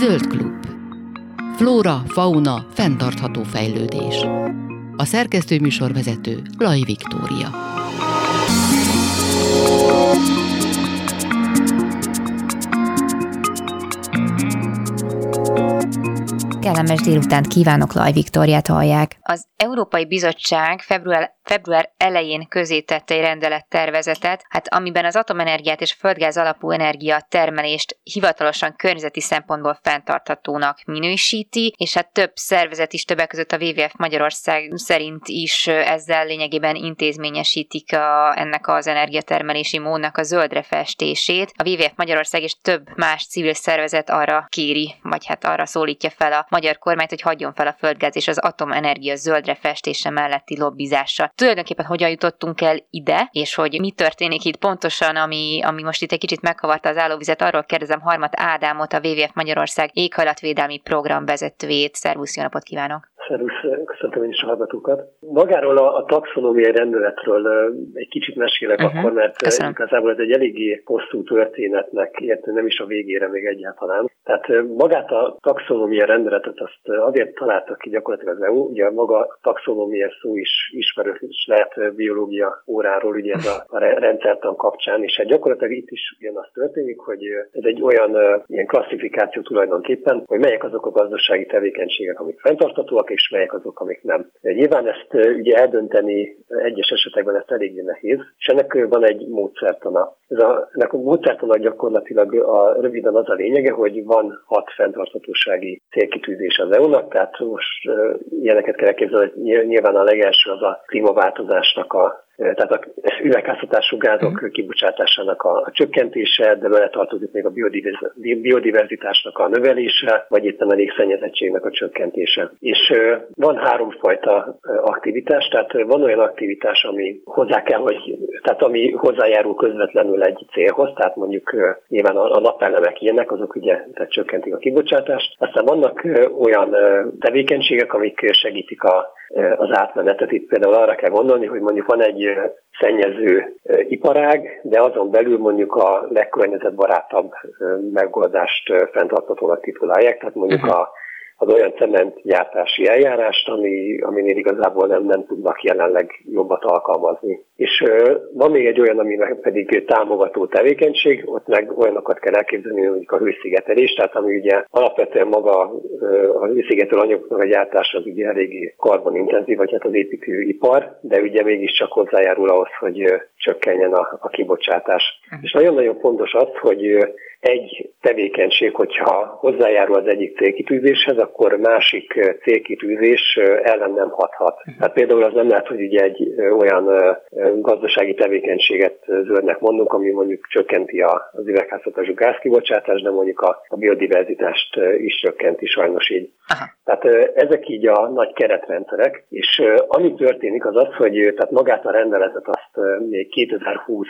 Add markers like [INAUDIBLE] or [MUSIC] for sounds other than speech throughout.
Zöld Klub. Flóra, fauna, fenntartható fejlődés. A szerkesztő műsorvezető Laj Viktória. Kellemes délután kívánok, Laj Viktoriát hallják. Az Európai Bizottság február február elején közé tette egy rendelettervezetet, hát amiben az atomenergiát és földgáz alapú energia termelést hivatalosan környezeti szempontból fenntarthatónak minősíti, és hát több szervezet is többek között a WWF Magyarország szerint is ezzel lényegében intézményesítik a, ennek az energiatermelési módnak a zöldre festését. A WWF Magyarország és több más civil szervezet arra kéri, vagy hát arra szólítja fel a magyar kormányt, hogy hagyjon fel a földgáz és az atomenergia zöldre festése melletti lobbizásra tulajdonképpen hogyan jutottunk el ide, és hogy mi történik itt pontosan, ami, ami most itt egy kicsit megkavarta az állóvizet, arról kérdezem Harmat Ádámot, a WWF Magyarország éghajlatvédelmi program vezetőjét. Szervusz, jó napot kívánok! Szervusz, köszöntöm én is a hallgatókat. Magáról a, a taxonómiai rendeletről egy kicsit mesélek uh-huh. akkor, mert Köszönöm. igazából ez egy eléggé hosszú történetnek, értem nem is a végére még egyáltalán. Tehát magát a taxonómiai rendeletet azt azért találtak ki gyakorlatilag az EU, ugye maga a taxonómia szó is ismerős is lehet biológia óráról, ugye ez a, a rendszertan kapcsán, és hát gyakorlatilag itt is ugyanaz történik, hogy ez egy olyan ilyen klasszifikáció tulajdonképpen, hogy melyek azok a gazdasági tevékenységek, amik fenntartatóak, és melyek azok, amik nem. Nyilván ezt ugye eldönteni egyes esetekben ezt eléggé nehéz, és ennek van egy módszertana. Ez a, ennek a módszertana gyakorlatilag a, röviden az a lényege, hogy van hat fenntarthatósági célkitűzés az EU-nak, tehát most ilyeneket kell elképzelni, hogy nyilván a legelső az a klímaváltozásnak a tehát a üvegházhatású gázok uh-huh. kibocsátásának a, a csökkentése, de vele tartozik még a biodiverzitásnak a növelése, vagy éppen a légszennyezettségnek a csökkentése. És van háromfajta aktivitás, tehát van olyan aktivitás, ami hozzá kell, hogy, tehát ami hozzájárul közvetlenül egy célhoz, tehát mondjuk nyilván a, a napelemek ilyenek, azok ugye tehát csökkentik a kibocsátást. Aztán vannak olyan tevékenységek, amik segítik a az átmenetet. Itt például arra kell gondolni, hogy mondjuk van egy szennyező iparág, de azon belül mondjuk a legkörnyezetbarátabb megoldást fenntartatónak titulálják, tehát mondjuk uh-huh. a az olyan cementgyártási eljárást, ami, aminél igazából nem, nem tudnak jelenleg jobbat alkalmazni. És van még egy olyan, ami pedig támogató tevékenység, ott meg olyanokat kell elképzelni, mondjuk a hőszigetelés, tehát ami ugye alapvetően maga a hőszigetelő anyagoknak a gyártás az ugye eléggé karbonintenzív, vagy hát az építőipar, de ugye mégiscsak hozzájárul ahhoz, hogy csökkenjen a, a kibocsátás. És nagyon-nagyon fontos az, hogy egy tevékenység, hogyha hozzájárul az egyik célkitűzéshez, akkor másik célkitűzés ellen nem hathat. Tehát például az nem lehet, hogy ugye egy olyan gazdasági tevékenységet zöldnek mondunk, ami mondjuk csökkenti az üvegházhatású gázkibocsátást, de mondjuk a, a biodiverzitást is csökkenti sajnos így. Aha. Tehát ezek így a nagy keretrendszerek, és ami történik az az, hogy tehát magát a rendeletet azt még 2020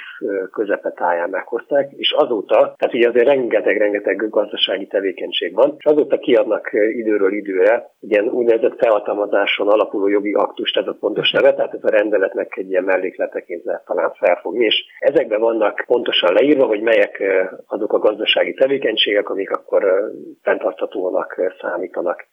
közepetáján meghozták, és azóta, tehát ugye azért rengeteg-rengeteg gazdasági tevékenység van, és azóta kiadnak időről időre ilyen úgynevezett felhatalmazáson alapuló jogi aktust, ez a pontos neve, tehát ez a rendeletnek egy ilyen mellékleteként lehet talán felfogni, és ezekben vannak pontosan leírva, hogy melyek azok a gazdasági tevékenységek, amik akkor fenntarthatónak számítanak.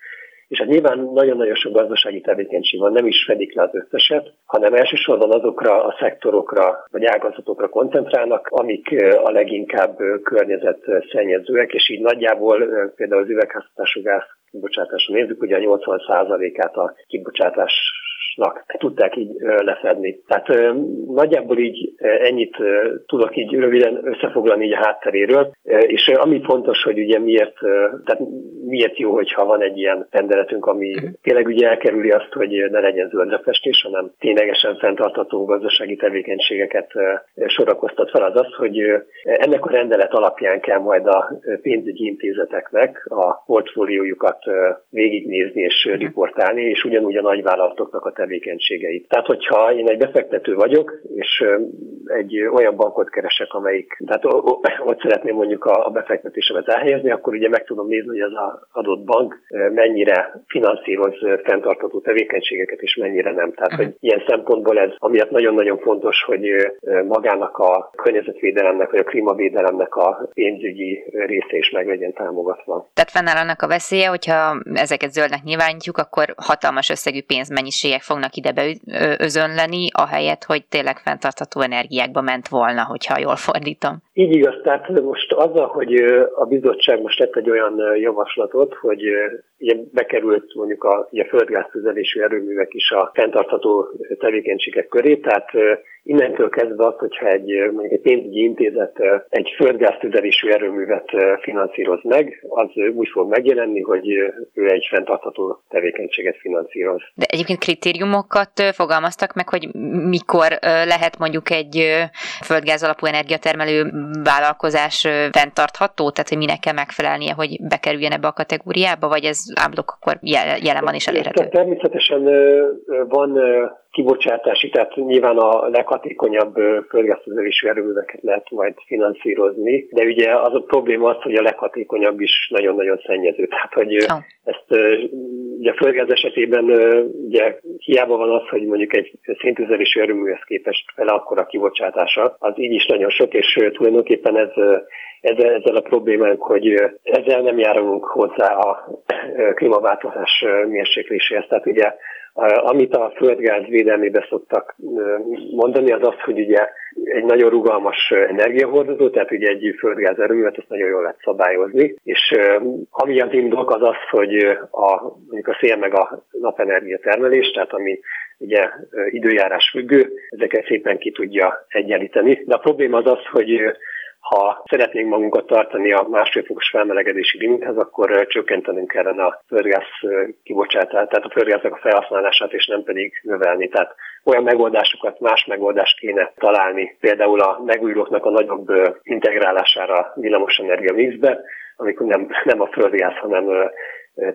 És hát nyilván nagyon-nagyon sok gazdasági tevékenység van, nem is fedik le az összeset, hanem elsősorban azokra a szektorokra vagy ágazatokra koncentrálnak, amik a leginkább környezetszennyezőek, és így nagyjából például az üvegházhatású gáz kibocsátásra nézzük, ugye a 80%-át a kibocsátás nak tudták így lefedni. Tehát nagyjából így ennyit tudok így röviden összefoglalni így a hátteréről, és ami fontos, hogy ugye miért, tehát miért jó, hogyha van egy ilyen rendeletünk, ami uh-huh. tényleg ugye elkerüli azt, hogy ne legyen zöldre festés, hanem ténylegesen fenntartató gazdasági tevékenységeket sorakoztat fel, az az, hogy ennek a rendelet alapján kell majd a pénzügyi intézeteknek a portfóliójukat végignézni és uh-huh. riportálni, és ugyanúgy a nagyvállalatoknak a tevékenységeit. Tehát, hogyha én egy befektető vagyok, és egy olyan bankot keresek, amelyik, tehát [CLEARS THROAT] ott szeretném mondjuk a befektetésemet elhelyezni, akkor ugye meg tudom nézni, hogy az adott bank mennyire finanszíroz fenntartató tevékenységeket, és mennyire nem. Tehát, hogy ilyen szempontból ez, amiatt nagyon-nagyon fontos, hogy magának a környezetvédelemnek, vagy a klímavédelemnek a pénzügyi része is meg legyen támogatva. Tehát fennáll annak a veszélye, hogyha ezeket zöldnek nyilvánítjuk, akkor hatalmas összegű pénzmennyiségek fognak ide beözönleni, ahelyett, hogy tényleg fenntartható energiákba ment volna, hogyha jól fordítom. Így igaz, tehát most azzal, hogy a bizottság most tett egy olyan javaslatot, hogy ugye bekerült mondjuk a ugye földgáztüzelésű erőművek is a fenntartható tevékenységek köré, tehát Innentől kezdve az, hogyha egy, mondjuk egy pénzügyi intézet egy földgáztüzelésű erőművet finanszíroz meg, az úgy fog megjelenni, hogy ő egy fenntartható tevékenységet finanszíroz. De egyébként kritériumokat fogalmaztak meg, hogy mikor lehet mondjuk egy földgáz alapú energiatermelő vállalkozás fenntartható, tehát hogy minek kell megfelelnie, hogy bekerüljen ebbe a kategóriába, vagy ez ámblok akkor jelen van és elérhető? Természetesen van kibocsátási, tehát nyilván a leghatékonyabb földgáztüzelésű erőműveket lehet majd finanszírozni, de ugye az a probléma az, hogy a leghatékonyabb is nagyon-nagyon szennyező. Tehát, hogy oh. ezt ugye a földgáz esetében ugye hiába van az, hogy mondjuk egy széntüzelésű erőműhez képest fele akkor kibocsátása, az így is nagyon sok, és tulajdonképpen ez ezzel, ezzel a problémánk, hogy ezzel nem járulunk hozzá a klímaváltozás mérsékléséhez. Tehát ugye amit a földgáz védelmébe szoktak mondani, az az, hogy ugye egy nagyon rugalmas energiahordozó, tehát ugye egy földgáz erőművet azt nagyon jól lehet szabályozni, és ami az indok az az, hogy a, mondjuk a szél meg a napenergia termelés, tehát ami ugye időjárás függő, ezeket szépen ki tudja egyenlíteni. De a probléma az az, hogy ha szeretnénk magunkat tartani a másfél fokos felmelegedési limithez, akkor csökkentenünk kellene a földgáz kibocsátását, tehát a földgáznak a felhasználását, és nem pedig növelni. Tehát olyan megoldásokat, más megoldást kéne találni, például a megújulóknak a nagyobb integrálására villamosenergia mixbe, amikor nem, nem a földgáz, hanem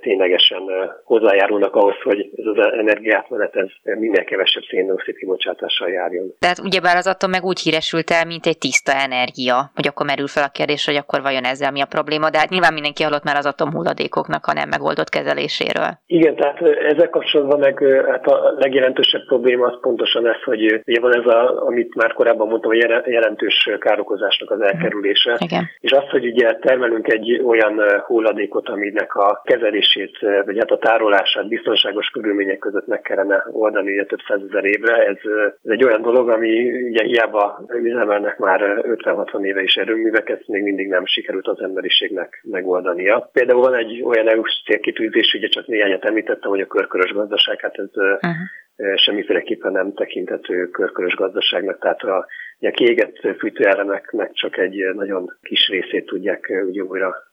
ténylegesen hozzájárulnak ahhoz, hogy ez az energiátmenet ez minél kevesebb széndiokszid kibocsátással járjon. Tehát ugyebár az atom meg úgy híresült el, mint egy tiszta energia, hogy akkor merül fel a kérdés, hogy akkor vajon ezzel mi a probléma, de hát nyilván mindenki hallott már az atomhulladékoknak a nem megoldott kezeléséről. Igen, tehát ezzel kapcsolatban meg hát a legjelentősebb probléma az pontosan ez, hogy ugye van ez, a, amit már korábban mondtam, a jelentős károkozásnak az elkerülése. Igen. És az, hogy ugye termelünk egy olyan hulladékot, aminek a kezelés kezelését, vagy hát a tárolását biztonságos körülmények között meg kellene oldani ugye több százezer évre. Ez, ez egy olyan dolog, ami ugye hiába üzemelnek már 50-60 éve is erőműveket, még mindig nem sikerült az emberiségnek megoldania. Például van egy olyan EU-s célkitűzés, ugye csak néhányat említettem, hogy a körkörös gazdaság, hát ez uh-huh. semmiféleképpen nem tekintető körkörös gazdaságnak, tehát a, a kiégett fűtőelemeknek csak egy nagyon kis részét tudják ugye újra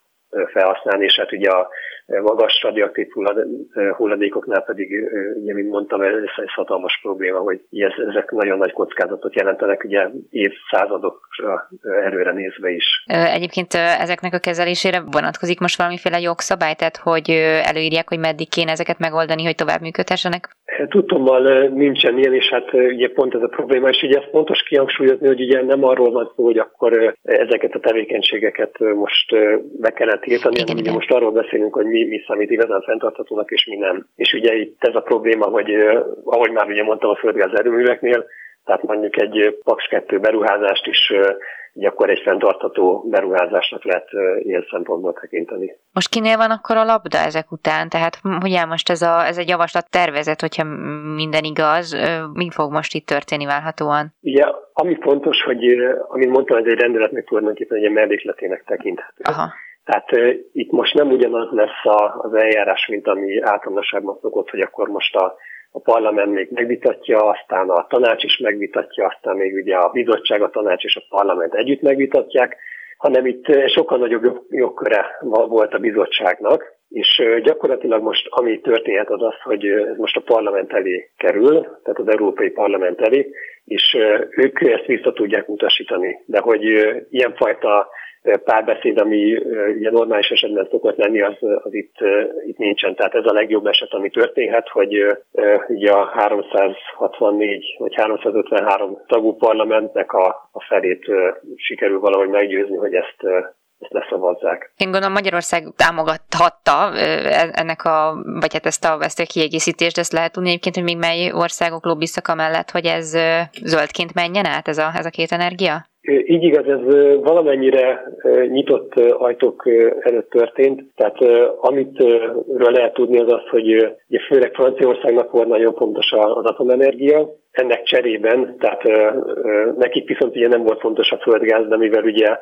felhasználni, és hát ugye a magas radioaktív hulladékoknál pedig, ugye, mint mondtam, ez egy hatalmas probléma, hogy ezek nagyon nagy kockázatot jelentenek, ugye évszázadokra erőre nézve is. Egyébként ezeknek a kezelésére vonatkozik most valamiféle jogszabály, tehát hogy előírják, hogy meddig kéne ezeket megoldani, hogy tovább működhessenek? Tudtommal nincsen ilyen, és hát ugye pont ez a probléma, és ugye ez fontos kihangsúlyozni, hogy ugye nem arról van szó, hogy akkor ezeket a tevékenységeket most be kellene tiltani, hanem ugye most arról beszélünk, hogy mi, mi számít igazán fenntarthatónak, és mi nem. És ugye itt ez a probléma, hogy ahogy már ugye mondtam a földgáz erőműveknél, tehát mondjuk egy Paks 2 beruházást is így akkor egy fenntartható beruházásnak lehet ilyen szempontból tekinteni. Most kinél van akkor a labda ezek után? Tehát hogy áll most ez, a, ez egy javaslat tervezet, hogyha minden igaz, mi fog most itt történni várhatóan? Ugye, ami fontos, hogy amit mondtam, ez egy rendeletnek tulajdonképpen egy mellékletének tekinthető. Aha. Tehát uh, itt most nem ugyanaz lesz a, az eljárás, mint ami általánosságban szokott, hogy akkor most a, a parlament még megvitatja, aztán a tanács is megvitatja, aztán még ugye a bizottság, a tanács és a parlament együtt megvitatják, hanem itt sokkal nagyobb jogköre volt a bizottságnak, és gyakorlatilag most ami történhet az az, hogy ez most a parlament elé kerül, tehát az Európai Parlament elé, és ők ezt vissza tudják utasítani. De hogy ilyenfajta párbeszéd, ami ugye normális esetben szokott lenni, az, az itt, itt nincsen. Tehát ez a legjobb eset, ami történhet, hogy ugye a 364 vagy 353 tagú parlamentnek a, a felét sikerül valahogy meggyőzni, hogy ezt ezt leszavazzák. Én gondolom Magyarország támogathatta e, ennek a, vagy hát ezt a, ezt a kiegészítést, ezt lehet tudni egyébként, hogy még mely országok lobbiztak mellett, hogy ez zöldként menjen át ez a, ez a két energia? Így igaz, ez valamennyire nyitott ajtók előtt történt, tehát amit lehet tudni az az, hogy ugye főleg Franciaországnak volt nagyon fontos az atomenergia, ennek cserében, tehát nekik viszont ugye nem volt fontos a földgáz, de mivel ugye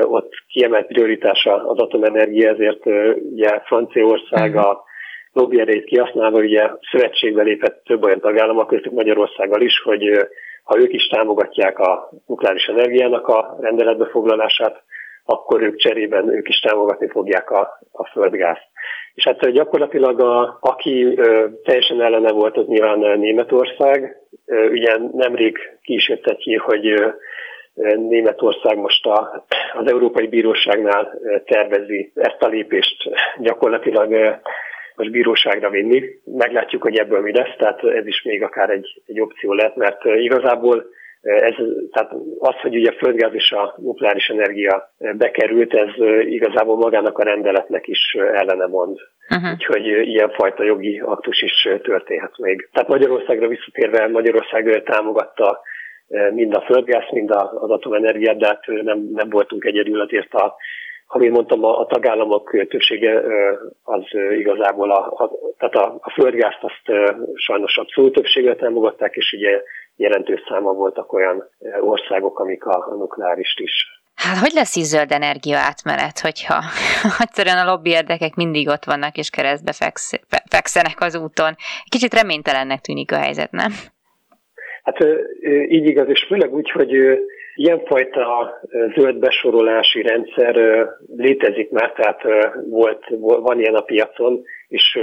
ott kiemelt prioritása az atomenergia, ezért ugye Franciaország mhm. a lobby erejét kihasználva ugye szövetségbe lépett több olyan tagállam, köztük Magyarországgal is, hogy ha ők is támogatják a nukleáris energiának a rendeletbe foglalását, akkor ők cserében ők is támogatni fogják a, a földgázt. És hát gyakorlatilag a, aki ö, teljesen ellene volt, az nyilván Németország. Ö, ugye nemrég ki is jött egy hír, hogy ö, Németország most a, az Európai Bíróságnál tervezi ezt a lépést gyakorlatilag most bíróságra vinni. Meglátjuk, hogy ebből mi lesz, tehát ez is még akár egy, egy opció lehet, mert igazából ez, tehát az, hogy ugye a földgáz és a nukleáris energia bekerült, ez igazából magának a rendeletnek is ellene mond. Uh-huh. Úgyhogy ilyenfajta jogi aktus is történhet még. Tehát Magyarországra visszatérve, Magyarország támogatta mind a földgáz, mind az atomenergiát, de hát nem, nem voltunk egyedül, azért a én mondtam, a, a tagállamok többsége az igazából, a, a, tehát a, a földgázt azt sajnos abszolút többséggel támogatták, és ugye jelentős száma voltak olyan országok, amik a, a nukleárist is Hát hogy lesz így zöld energia átmenet, hogyha [LAUGHS] egyszerűen a lobby érdekek mindig ott vannak és keresztbe feksz, fekszenek az úton? Kicsit reménytelennek tűnik a helyzet, nem? Hát így igaz, és főleg úgy, hogy ilyenfajta zöld besorolási rendszer létezik már, tehát volt, van ilyen a piacon, és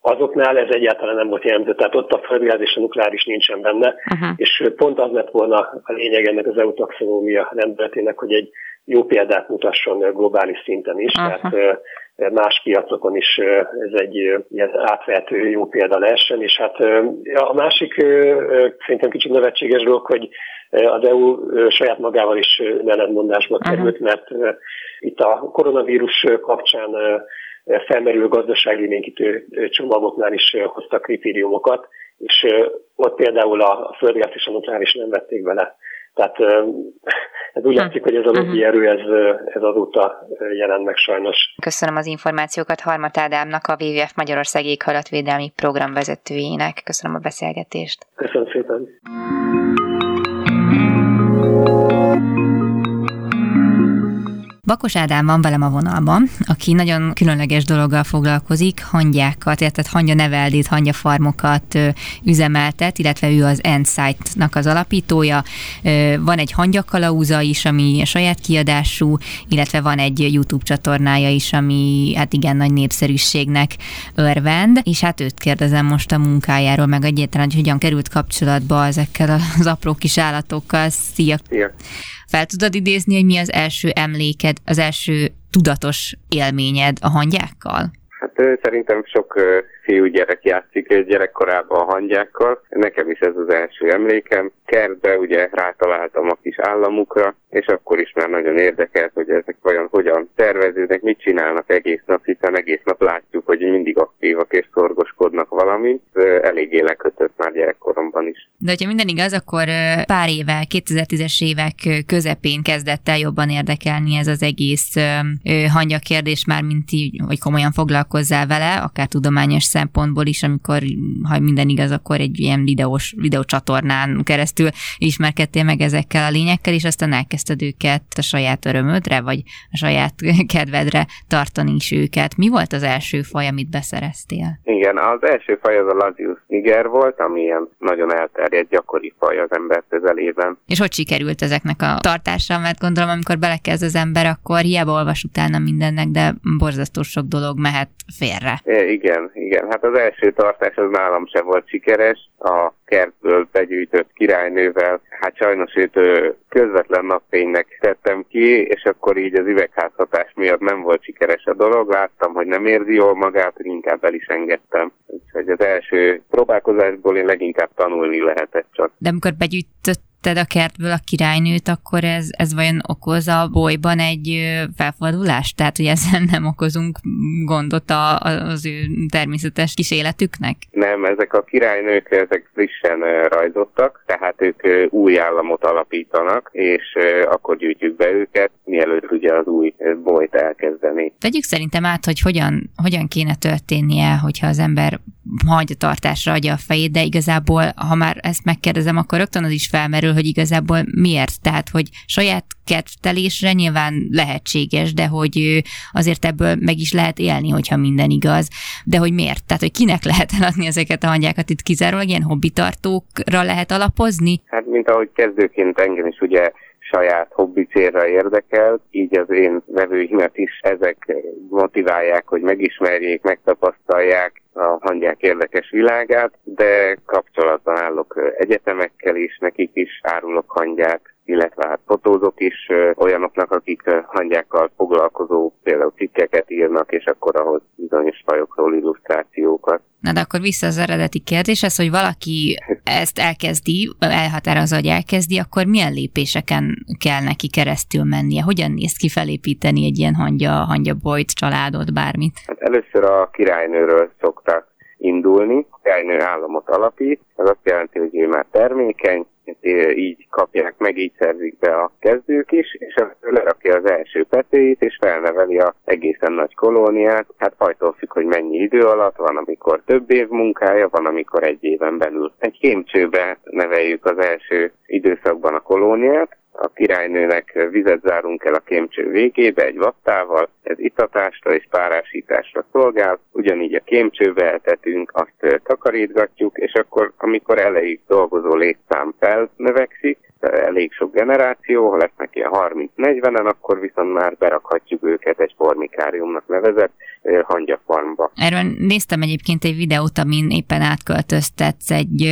azoknál ez egyáltalán nem volt jelentő, tehát ott a földgáz és a nukleáris nincsen benne, uh-huh. és pont az lett volna a lényeg ennek az EU taxonómia rendeletének, hogy egy jó példát mutasson globális szinten is, uh-huh. tehát más piacokon is ez egy ilyen átvehető jó példa lehessen, és hát a másik szerintem kicsit nevetséges dolog, hogy az EU saját magával is ellentmondásba került, mert itt a koronavírus kapcsán felmerül gazdaságélénkítő csomagoknál is hoztak kritériumokat, és ott például a földgáz és a nukleáris nem vették bele. Tehát ez úgy hm. látszik, hogy ez a lobby hm. erő, ez, ez azóta jelent meg sajnos. Köszönöm az információkat Harmat Ádámnak, a WWF Magyarország éghajlatvédelmi programvezetőjének. Köszönöm a beszélgetést. Köszönöm szépen. Bakos Ádám van velem a vonalban, aki nagyon különleges dologgal foglalkozik, hangyákat, illetve hangya neveldét, hangya farmokat üzemeltet, illetve ő az Endsight-nak az alapítója. Van egy hangyakalauza is, ami a saját kiadású, illetve van egy YouTube csatornája is, ami hát igen nagy népszerűségnek örvend, és hát őt kérdezem most a munkájáról, meg egyáltalán, hogy hogyan került kapcsolatba ezekkel az apró kis állatokkal. Szia! Szia. Fel tudod idézni, hogy mi az első emléked, az első tudatos élményed a hangyákkal? Hát szerintem sok fiúgyerek játszik gyerekkorában a hangyákkal. Nekem is ez az első emlékem. Kertbe ugye rátaláltam a kis államukra, és akkor is már nagyon érdekelt, hogy ezek vajon hogyan terveződnek, mit csinálnak egész nap, hiszen egész nap látjuk, hogy mindig aktívak és szorgoskodnak valamit. Eléggé lekötött már gyerekkoromban is. De hogyha minden igaz, akkor pár éve, 2010-es évek közepén kezdett el jobban érdekelni ez az egész hangya kérdés, már mint így, hogy komolyan foglalkozzál vele, akár tudományos szempontból is, amikor, ha minden igaz, akkor egy ilyen videós, videócsatornán keresztül ismerkedtél meg ezekkel a lényekkel, és aztán elkezdted őket a saját örömödre, vagy a saját [LAUGHS] kedvedre tartani is őket. Mi volt az első faj, amit beszereztél? Igen, az első faj az a Lazius niger volt, ami ilyen nagyon elterjedt gyakori faj az ember közelében. És hogy sikerült ezeknek a tartása? Mert gondolom, amikor belekezd az ember, akkor hiába olvas utána mindennek, de borzasztó sok dolog mehet félre. É, igen, igen. Hát az első tartás az nálam sem volt sikeres. A kertből begyűjtött királynővel, hát sajnos őt közvetlen napfénynek tettem ki, és akkor így az üvegházhatás miatt nem volt sikeres a dolog. Láttam, hogy nem érzi jól magát, hogy inkább el is engedtem. Úgyhogy az első próbálkozásból én leginkább tanulni lehetett csak. De amikor begyűjtött vetted a kertből a királynőt, akkor ez, ez vajon okoz a bolyban egy felfordulást? Tehát, hogy ezzel [LAUGHS] nem okozunk gondot a, az ő természetes kis életüknek? Nem, ezek a királynők, ezek frissen rajzottak, tehát ők új államot alapítanak, és akkor gyűjtjük be őket, mielőtt ugye az új bolyt elkezdeni. Tegyük szerintem át, hogy hogyan, hogyan kéne történnie, hogyha az ember tartásra adja a fejét, de igazából, ha már ezt megkérdezem, akkor rögtön az is felmerül, hogy igazából miért. Tehát, hogy saját kedvtelésre nyilván lehetséges, de hogy azért ebből meg is lehet élni, hogyha minden igaz. De hogy miért? Tehát, hogy kinek [LAUGHS] lehet eladni ezeket a hangyákat? Itt kizárólag ilyen hobbitartókra lehet alapozni? Hát, mint ahogy kezdőként engem is ugye saját hobbi célra érdekel, így az én vevőimet is ezek motiválják, hogy megismerjék, megtapasztalják a hangyák érdekes világát, de kapcsolatban állok egyetemekkel is, nekik is árulok hangyát, illetve hát fotózok is olyanoknak, akik hangyákkal foglalkozó például cikkeket írnak, és akkor ahhoz bizonyos fajokról illusztrációkat. Na de akkor vissza az eredeti kérdéshez, hogy valaki [LAUGHS] ezt elkezdi, elhatározza, hogy elkezdi, akkor milyen lépéseken kell neki keresztül mennie? Hogyan néz ki felépíteni egy ilyen hangya, hangya bolyt, családot, bármit? Hát először a királynőről szoktak indulni. A királynő államot alapít, ez azt jelenti, hogy ő már termékeny, így kapják meg, így szerzik be a kezdők is, és lerakja az első petéit, és felneveli a egészen nagy kolóniát. Hát fajtól függ, hogy mennyi idő alatt, van amikor több év munkája, van amikor egy éven belül. Egy kémcsőbe neveljük az első időszakban a kolóniát, a királynőnek vizet zárunk el a kémcső végébe egy vattával, ez itatásra és párásításra szolgál, ugyanígy a kémcsőbe eltetünk, azt takarítgatjuk, és akkor, amikor elejéig dolgozó létszám felnövekszik, elég sok generáció, ha lesznek ilyen 30-40-en, akkor viszont már berakhatjuk őket egy formikáriumnak nevezett hangyafarmba. Erről néztem egyébként egy videót, amin éppen átköltöztetsz egy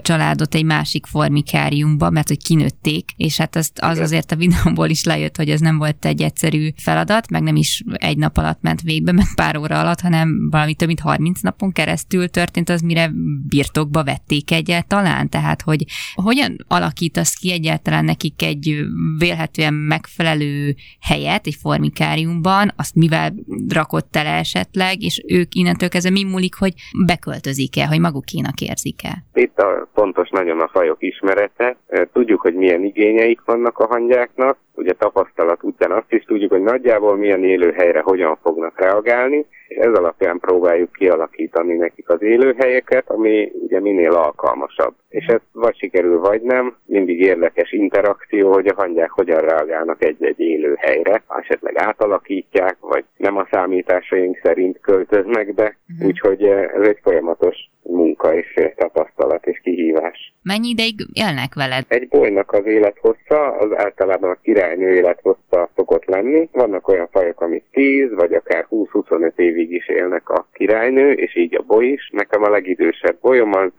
családot egy másik formikáriumba, mert hogy kinőtték, és hát azt, az azért a videóból is lejött, hogy ez nem volt egy egyszerű feladat, meg nem is egy nap alatt ment végbe, meg pár óra alatt, hanem valami több mint 30 napon keresztül történt az, mire birtokba vették egyáltalán, tehát hogy hogyan alakítasz ki egyáltalán nekik egy vélhetően megfelelő helyet egy formikáriumban, azt mivel rakott el esetleg, és ők innentől kezdve mi múlik, hogy beköltözik-e, hogy magukénak érzik-e? Itt a fontos nagyon a fajok ismerete. Tudjuk, hogy milyen igényeik vannak a hangyáknak, ugye tapasztalat után azt is tudjuk, hogy nagyjából milyen élőhelyre hogyan fognak reagálni, és ez alapján próbáljuk kialakítani nekik az élőhelyeket, ami ugye minél alkalmasabb. És ez vagy sikerül, vagy nem, mindig érdekes interakció, hogy a hangyák hogyan reagálnak egy-egy élőhelyre, esetleg átalakítják, vagy nem a számításaink szerint költöznek be, uh-huh. úgyhogy ez egy folyamatos munka és tapasztalat és kihívás. Mennyi ideig élnek veled? Egy bolynak az élethossza, az általában a királynő élethossza szokott lenni. Vannak olyan fajok, amik 10 vagy akár 20-25 évig is élnek a királynő, és így a boly is. Nekem a legidősebb bolyom az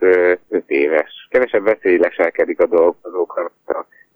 5 éves. Kevesebb veszély leselkedik a dolgozókra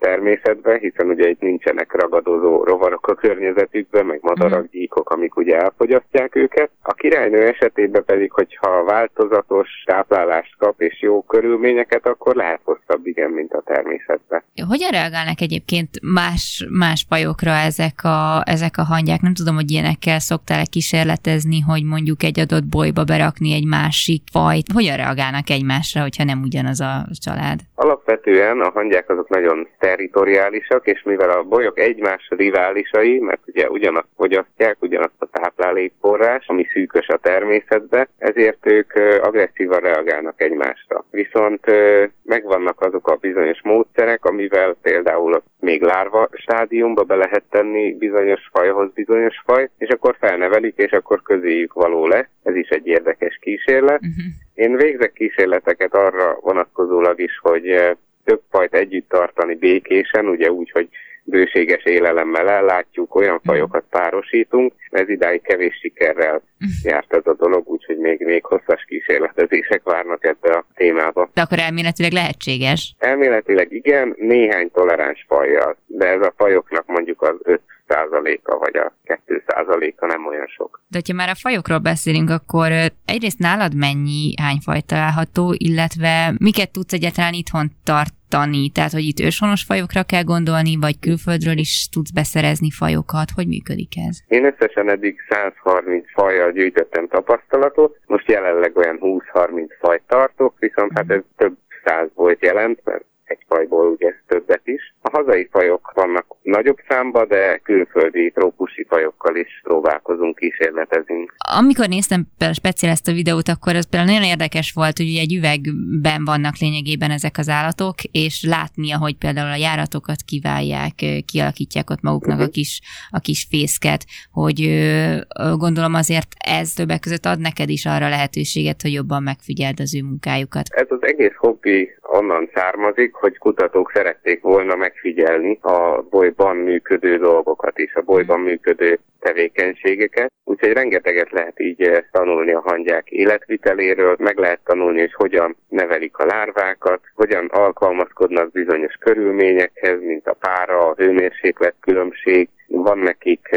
természetben, hiszen ugye itt nincsenek ragadozó rovarok a környezetükben, meg madarak, mhm. gyíkok, amik ugye elfogyasztják őket. A királynő esetében pedig, hogyha változatos táplálást kap és jó körülményeket, akkor lehet hosszabb, igen, mint a természetben. Hogyan reagálnak egyébként más, más fajokra ezek a, ezek a hangyák? Nem tudom, hogy ilyenekkel szoktál kísérletezni, hogy mondjuk egy adott bolyba berakni egy másik fajt. Hogyan reagálnak egymásra, hogyha nem ugyanaz a család? Alapvetően a hangyák azok nagyon territoriálisak, és mivel a bolyok egymás riválisai, mert ugye ugyanazt fogyasztják, ugyanazt a táplálékforrás, ami szűkös a természetbe, ezért ők agresszívan reagálnak egymásra. Viszont megvannak azok a bizonyos módszerek, amivel például még lárva stádiumba be lehet tenni bizonyos fajhoz bizonyos faj, és akkor felnevelik, és akkor közéjük való lesz. Ez is egy érdekes kísérlet. Uh-huh. Én végzek kísérleteket arra vonatkozólag is, hogy több fajt együtt tartani békésen, ugye úgy, hogy bőséges élelemmel ellátjuk, olyan mhm. fajokat párosítunk, ez idáig kevés sikerrel mhm. járt ez a dolog, úgyhogy még, még hosszas kísérletezések várnak ebbe a témába. De akkor elméletileg lehetséges? Elméletileg igen, néhány toleráns fajjal, de ez a fajoknak mondjuk az öt 1%-a vagy a 2%-a nem olyan sok. De ha már a fajokról beszélünk, akkor egyrészt nálad mennyi, hány faj található, illetve miket tudsz egyáltalán itthon tartani? Tehát, hogy itt őshonos fajokra kell gondolni, vagy külföldről is tudsz beszerezni fajokat? Hogy működik ez? Én összesen eddig 130 fajjal gyűjtöttem tapasztalatot, most jelenleg olyan 20-30 fajt tartok, viszont mm. hát ez több száz volt jelent, mert egy fajból ugye többet is. A hazai fajok vannak nagyobb számba, de külföldi trópusi fajokkal is próbálkozunk, kísérletezünk. Amikor néztem speciál ezt a videót, akkor ez például nagyon érdekes volt, hogy egy üvegben vannak lényegében ezek az állatok, és látnia, hogy például a járatokat kiválják, kialakítják ott maguknak a mhm. kis, a kis fészket, hogy gondolom azért ez többek között ad neked is arra lehetőséget, hogy jobban megfigyeld az ő munkájukat. Ez az egész hobbi onnan származik, hogy kutatók szerették volna megfigyelni a bolyban működő dolgokat is, a bolyban működő tevékenységeket. Úgyhogy rengeteget lehet így eh, tanulni a hangyák életviteléről, meg lehet tanulni, hogy hogyan nevelik a lárvákat, hogyan alkalmazkodnak bizonyos körülményekhez, mint a pára, a hőmérséklet különbség, van nekik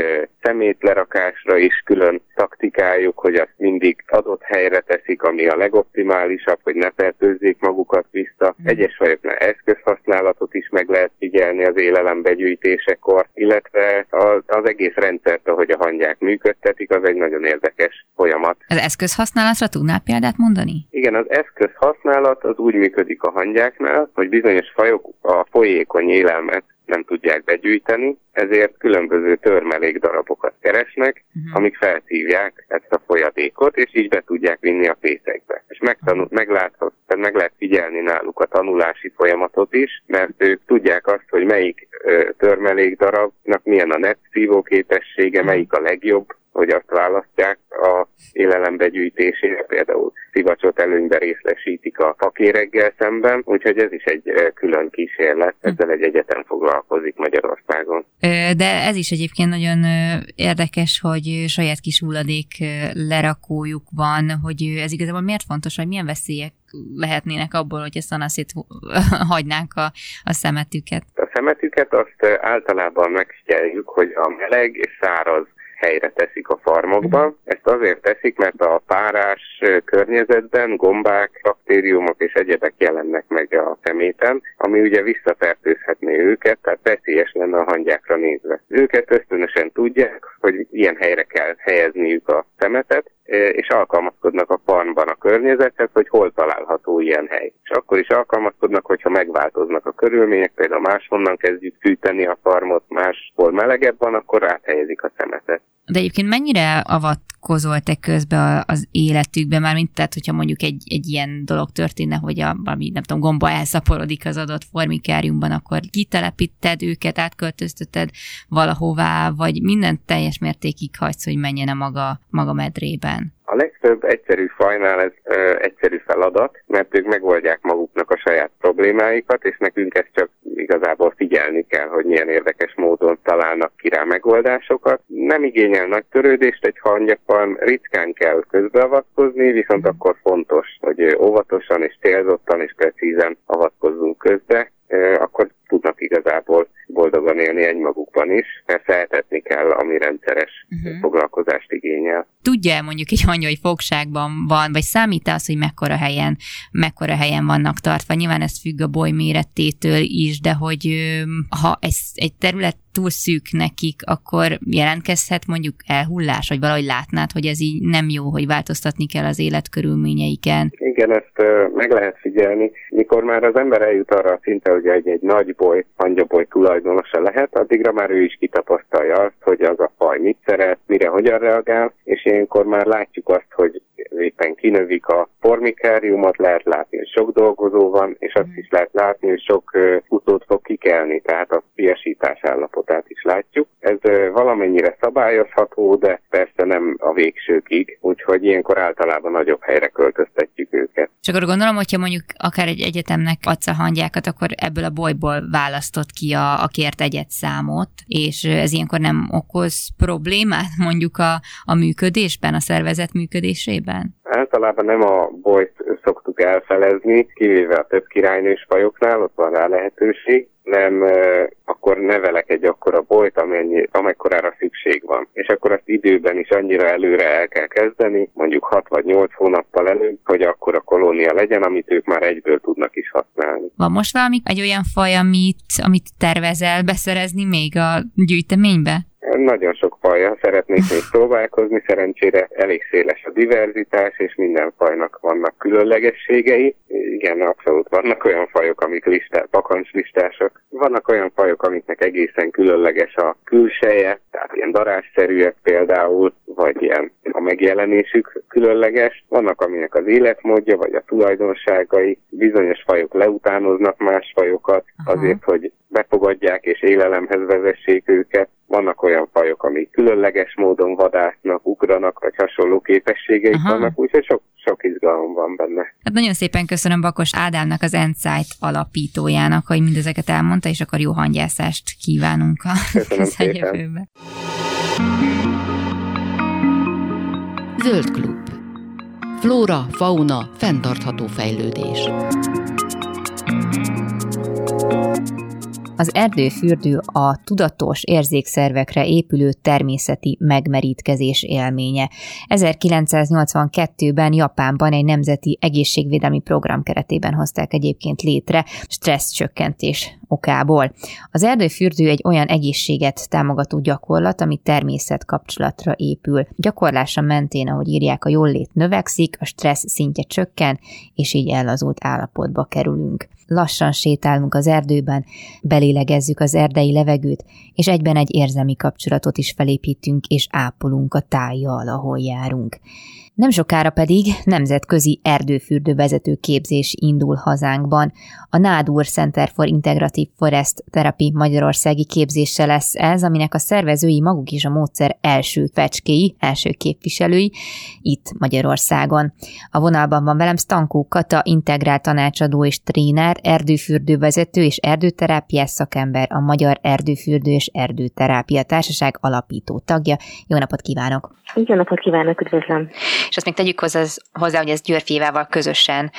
szemétlerakásra is külön taktikájuk, hogy azt mindig adott helyre teszik, ami a legoptimálisabb, hogy ne fertőzzék magukat vissza. Mm. Egyes fajoknál eszközhasználatot is meg lehet figyelni az élelembegyűjtésekor, illetve az, az egész rendszert, ahogy a hangyák működtetik, az egy nagyon érdekes folyamat. Az eszközhasználatra tudnál példát mondani? Igen, az eszközhasználat az úgy működik a hangyáknál, hogy bizonyos fajok a folyékony élelmet nem tudják begyűjteni, ezért különböző törmelék darabokat keresnek, uh-huh. amik felszívják ezt a folyadékot, és így be tudják vinni a fészekbe. És megtanul, megláthat, tehát meg lehet figyelni náluk a tanulási folyamatot is, mert ők tudják azt, hogy melyik ö, törmelék darabnak milyen a net szívó képessége, uh-huh. melyik a legjobb, hogy azt választják a élelem begyűjtésére, például szivacsot előnybe részlesítik a fakéreggel szemben, úgyhogy ez is egy külön kísérlet, hm. ezzel egy egyetem foglalkozik Magyarországon. De ez is egyébként nagyon érdekes, hogy saját kis hulladék lerakójuk van, hogy ez igazából miért fontos, hogy milyen veszélyek lehetnének abból, hogy a naszét [LAUGHS] hagynánk a, a szemetüket? A szemetüket azt általában megfigyeljük, hogy a meleg és száraz helyre teszik a farmokban. Ezt azért teszik, mert a párás környezetben gombák, baktériumok és egyebek jelennek meg a szeméten, ami ugye visszafertőzhetné őket, tehát veszélyes lenne a hangyákra nézve. Őket ösztönösen tudják, hogy ilyen helyre kell helyezniük a szemetet, és alkalmazkodnak a farmban a környezethez, hogy hol található ilyen hely. És akkor is alkalmazkodnak, hogyha megváltoznak a körülmények, például máshonnan kezdjük fűteni a farmot, máshol melegebb van, akkor áthelyezik a szemetet. De egyébként mennyire avatkozol te közbe az életükbe, már mint tehát, hogyha mondjuk egy, egy ilyen dolog történne, hogy a, valami, nem tudom, gomba elszaporodik az adott formikáriumban, akkor kitelepíted őket, átköltözteted valahová, vagy mindent teljes mértékig hagysz, hogy menjen a maga, maga medrében? A legtöbb egyszerű fajnál ez ö, egyszerű feladat, mert ők megoldják maguknak a saját problémáikat, és nekünk ezt csak igazából figyelni kell, hogy milyen érdekes módon találnak ki rá megoldásokat. Nem igényel nagy törődést egy hangyafalm, ritkán kell közbeavatkozni, viszont akkor fontos, hogy óvatosan és célzottan és precízen avatkozzunk közbe, akkor tudnak igazából boldogan élni egymagukban is. Persze eltetni kell, ami rendszeres uh-huh. foglalkozást igényel. Tudja mondjuk egy hogy fogságban van, vagy számít az, hogy mekkora helyen, mekkora helyen vannak tartva? Nyilván ez függ a boly méretétől is, de hogy ha egy, egy terület túl szűk nekik, akkor jelentkezhet mondjuk elhullás, vagy valahogy látnád, hogy ez így nem jó, hogy változtatni kell az életkörülményeiken? Igen, ezt meg lehet figyelni. Mikor már az ember eljut arra a szinte, hogy egy, egy nagy boly, hangyaboly tulajdonosa lehet, addigra már ő is kitapasztalja azt, hogy az a faj mit szeret, mire hogyan reagál, és ilyenkor már látjuk azt, hogy éppen kinövik a formikáriumot, lehet látni, hogy sok dolgozó van, és azt is lehet látni, hogy sok utót fog kikelni, tehát a piasítás állapotát is látjuk. Ez valamennyire szabályozható, de persze nem a végsőkig, úgyhogy ilyenkor általában nagyobb helyre költöztetjük őket. És akkor gondolom, hogyha mondjuk akár egy egyetemnek adsz a hangyákat, akkor ebből a bolyból választott ki a, a kért egyetszámot, és ez ilyenkor nem okoz problémát mondjuk a, a működésben, a szervezet működésében? Általában nem a bolyt szoktuk elfelezni, kivéve a több királynős fajoknál, ott van rá lehetőség, nem akkor nevelek egy akkora bolyt, amennyi, amekkorára szükség van. És akkor azt időben is annyira előre el kell kezdeni, mondjuk 6 vagy 8 hónappal előbb, hogy akkor a kolónia legyen, amit ők már egyből tudnak is használni. Van most valami egy olyan faj, amit, amit tervezel beszerezni még a gyűjteménybe? Nagyon sok fajjal szeretnék még próbálkozni, szerencsére elég széles a diverzitás, és minden fajnak vannak különlegességei. Igen, abszolút vannak olyan fajok, amik listá, listások. Vannak olyan fajok, amiknek egészen különleges a külseje, tehát ilyen darásszerűek például, vagy ilyen a megjelenésük különleges. Vannak, aminek az életmódja, vagy a tulajdonságai. Bizonyos fajok leutánoznak más fajokat azért, hogy befogadják és élelemhez vezessék őket. Vannak olyan fajok, amik különleges módon vadásznak, ugranak, vagy hasonló képességeik Aha. vannak, úgyhogy sok, sok izgalom van benne. Hát nagyon szépen köszönöm Bakos Ádámnak, az Endsight alapítójának, hogy mindezeket elmondta, és akkor jó hangyászást kívánunk a [LAUGHS] közeljövőbe. Zöld Klub. Flóra, fauna, fenntartható fejlődés. Az erdőfürdő a tudatos érzékszervekre épülő természeti megmerítkezés élménye. 1982-ben Japánban egy nemzeti egészségvédelmi program keretében hozták egyébként létre stressz csökkentés okából. Az erdőfürdő egy olyan egészséget támogató gyakorlat, ami természet kapcsolatra épül. Gyakorlása mentén, ahogy írják, a jólét növekszik, a stressz szintje csökken, és így ellazult állapotba kerülünk lassan sétálunk az erdőben, belélegezzük az erdei levegőt, és egyben egy érzelmi kapcsolatot is felépítünk és ápolunk a tájjal, ahol járunk. Nem sokára pedig nemzetközi erdőfürdő vezető képzés indul hazánkban. A Nádur Center for Integrative Forest Therapy Magyarországi képzése lesz ez, aminek a szervezői maguk is a módszer első fecskéi, első képviselői itt Magyarországon. A vonalban van velem Stankó Kata, integrált tanácsadó és tréner, erdőfürdő vezető és erdőterápiás szakember, a Magyar Erdőfürdő és Erdőterápia Társaság alapító tagja. Jó napot kívánok! Jó napot kívánok, üdvözlöm! És azt még tegyük hozzá, hozzá hogy ez Györfévával közösen,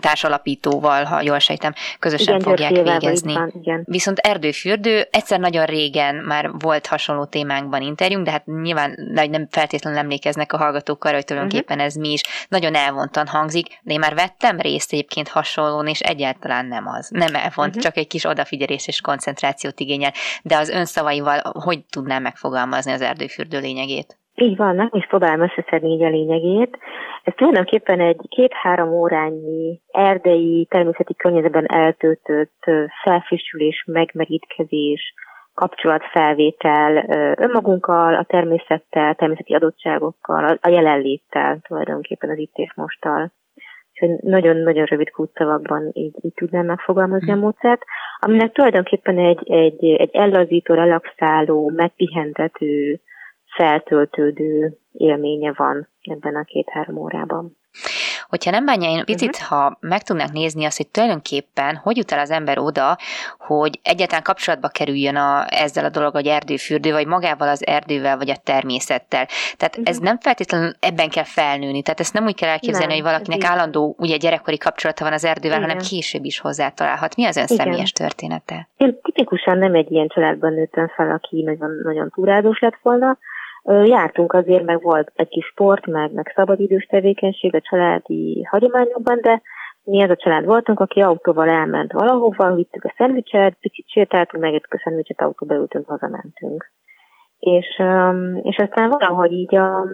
társalapítóval, ha jól sejtem, közösen igen, fogják végezni. Van, igen. Viszont erdőfürdő, egyszer nagyon régen már volt hasonló témánkban interjúnk, de hát nyilván nem feltétlenül emlékeznek a hallgatók arra, hogy tulajdonképpen uh-huh. ez mi is. Nagyon elvontan hangzik, de én már vettem részt egyébként hasonlón, és egyáltalán nem az. Nem elvont, uh-huh. csak egy kis odafigyelés és koncentrációt igényel. De az önszavaival hogy tudnám megfogalmazni az erdőfürdő lényegét? Így van, nem is próbálom összeszedni így a lényegét. Ez tulajdonképpen egy két-három órányi erdei, természeti környezetben eltöltött felfrissülés, megmerítkezés, kapcsolatfelvétel önmagunkkal, a természettel, természeti adottságokkal, a jelenléttel tulajdonképpen az itt és mosttal. Úgyhogy nagyon-nagyon rövid kútszavakban így, így tudnám megfogalmazni a módszert, aminek tulajdonképpen egy, egy, egy ellazító, relaxáló, megpihentető, feltöltődő élménye van ebben a két-három órában. Hogyha nem bánja, én picit, uh-huh. ha meg tudnánk nézni azt, hogy tulajdonképpen hogy jut el az ember oda, hogy egyáltalán kapcsolatba kerüljön a, ezzel a dolog, hogy erdőfürdő, vagy magával az erdővel, vagy a természettel. Tehát uh-huh. ez nem feltétlenül ebben kell felnőni. Tehát ezt nem úgy kell elképzelni, nem, hogy valakinek állandó, ugye gyerekkori kapcsolata van az erdővel, Igen. hanem később is hozzátalálhat. Mi az ön Igen. személyes története? Én tipikusan nem egy ilyen családban nőttem fel, aki nagyon, nagyon túrázós lett volna, Jártunk azért, meg volt egy kis sport, meg, meg szabadidős tevékenység a családi hagyományokban, de mi ez a család voltunk, aki autóval elment valahova, vittük a szendvicset, picit sétáltunk, megettük a szendvicset, autóba ültünk, hazamentünk. És, és aztán valahogy így a,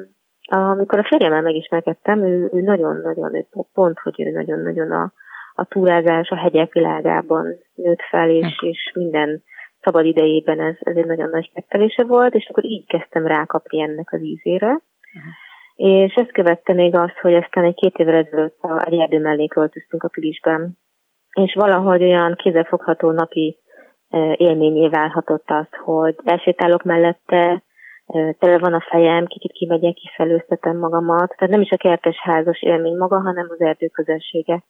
amikor a férjemmel megismerkedtem, ő, ő nagyon-nagyon, pont, hogy ő nagyon-nagyon a, a túrázás, a hegyek világában nőtt fel, és, hm. és minden szabad idejében ez, ez egy nagyon nagy megtelése volt, és akkor így kezdtem rákapni ennek az ízére. Uh-huh. És ezt követte még azt, hogy aztán egy két évvel ezelőtt a erdő mellé költöztünk a Pilisben, és valahogy olyan kézzelfogható napi élményé válhatott az, hogy elsétálok mellette, tele van a fejem, kicsit kimegyek, kifelőztetem magamat. Tehát nem is a kertes házas élmény maga, hanem az erdő közössége.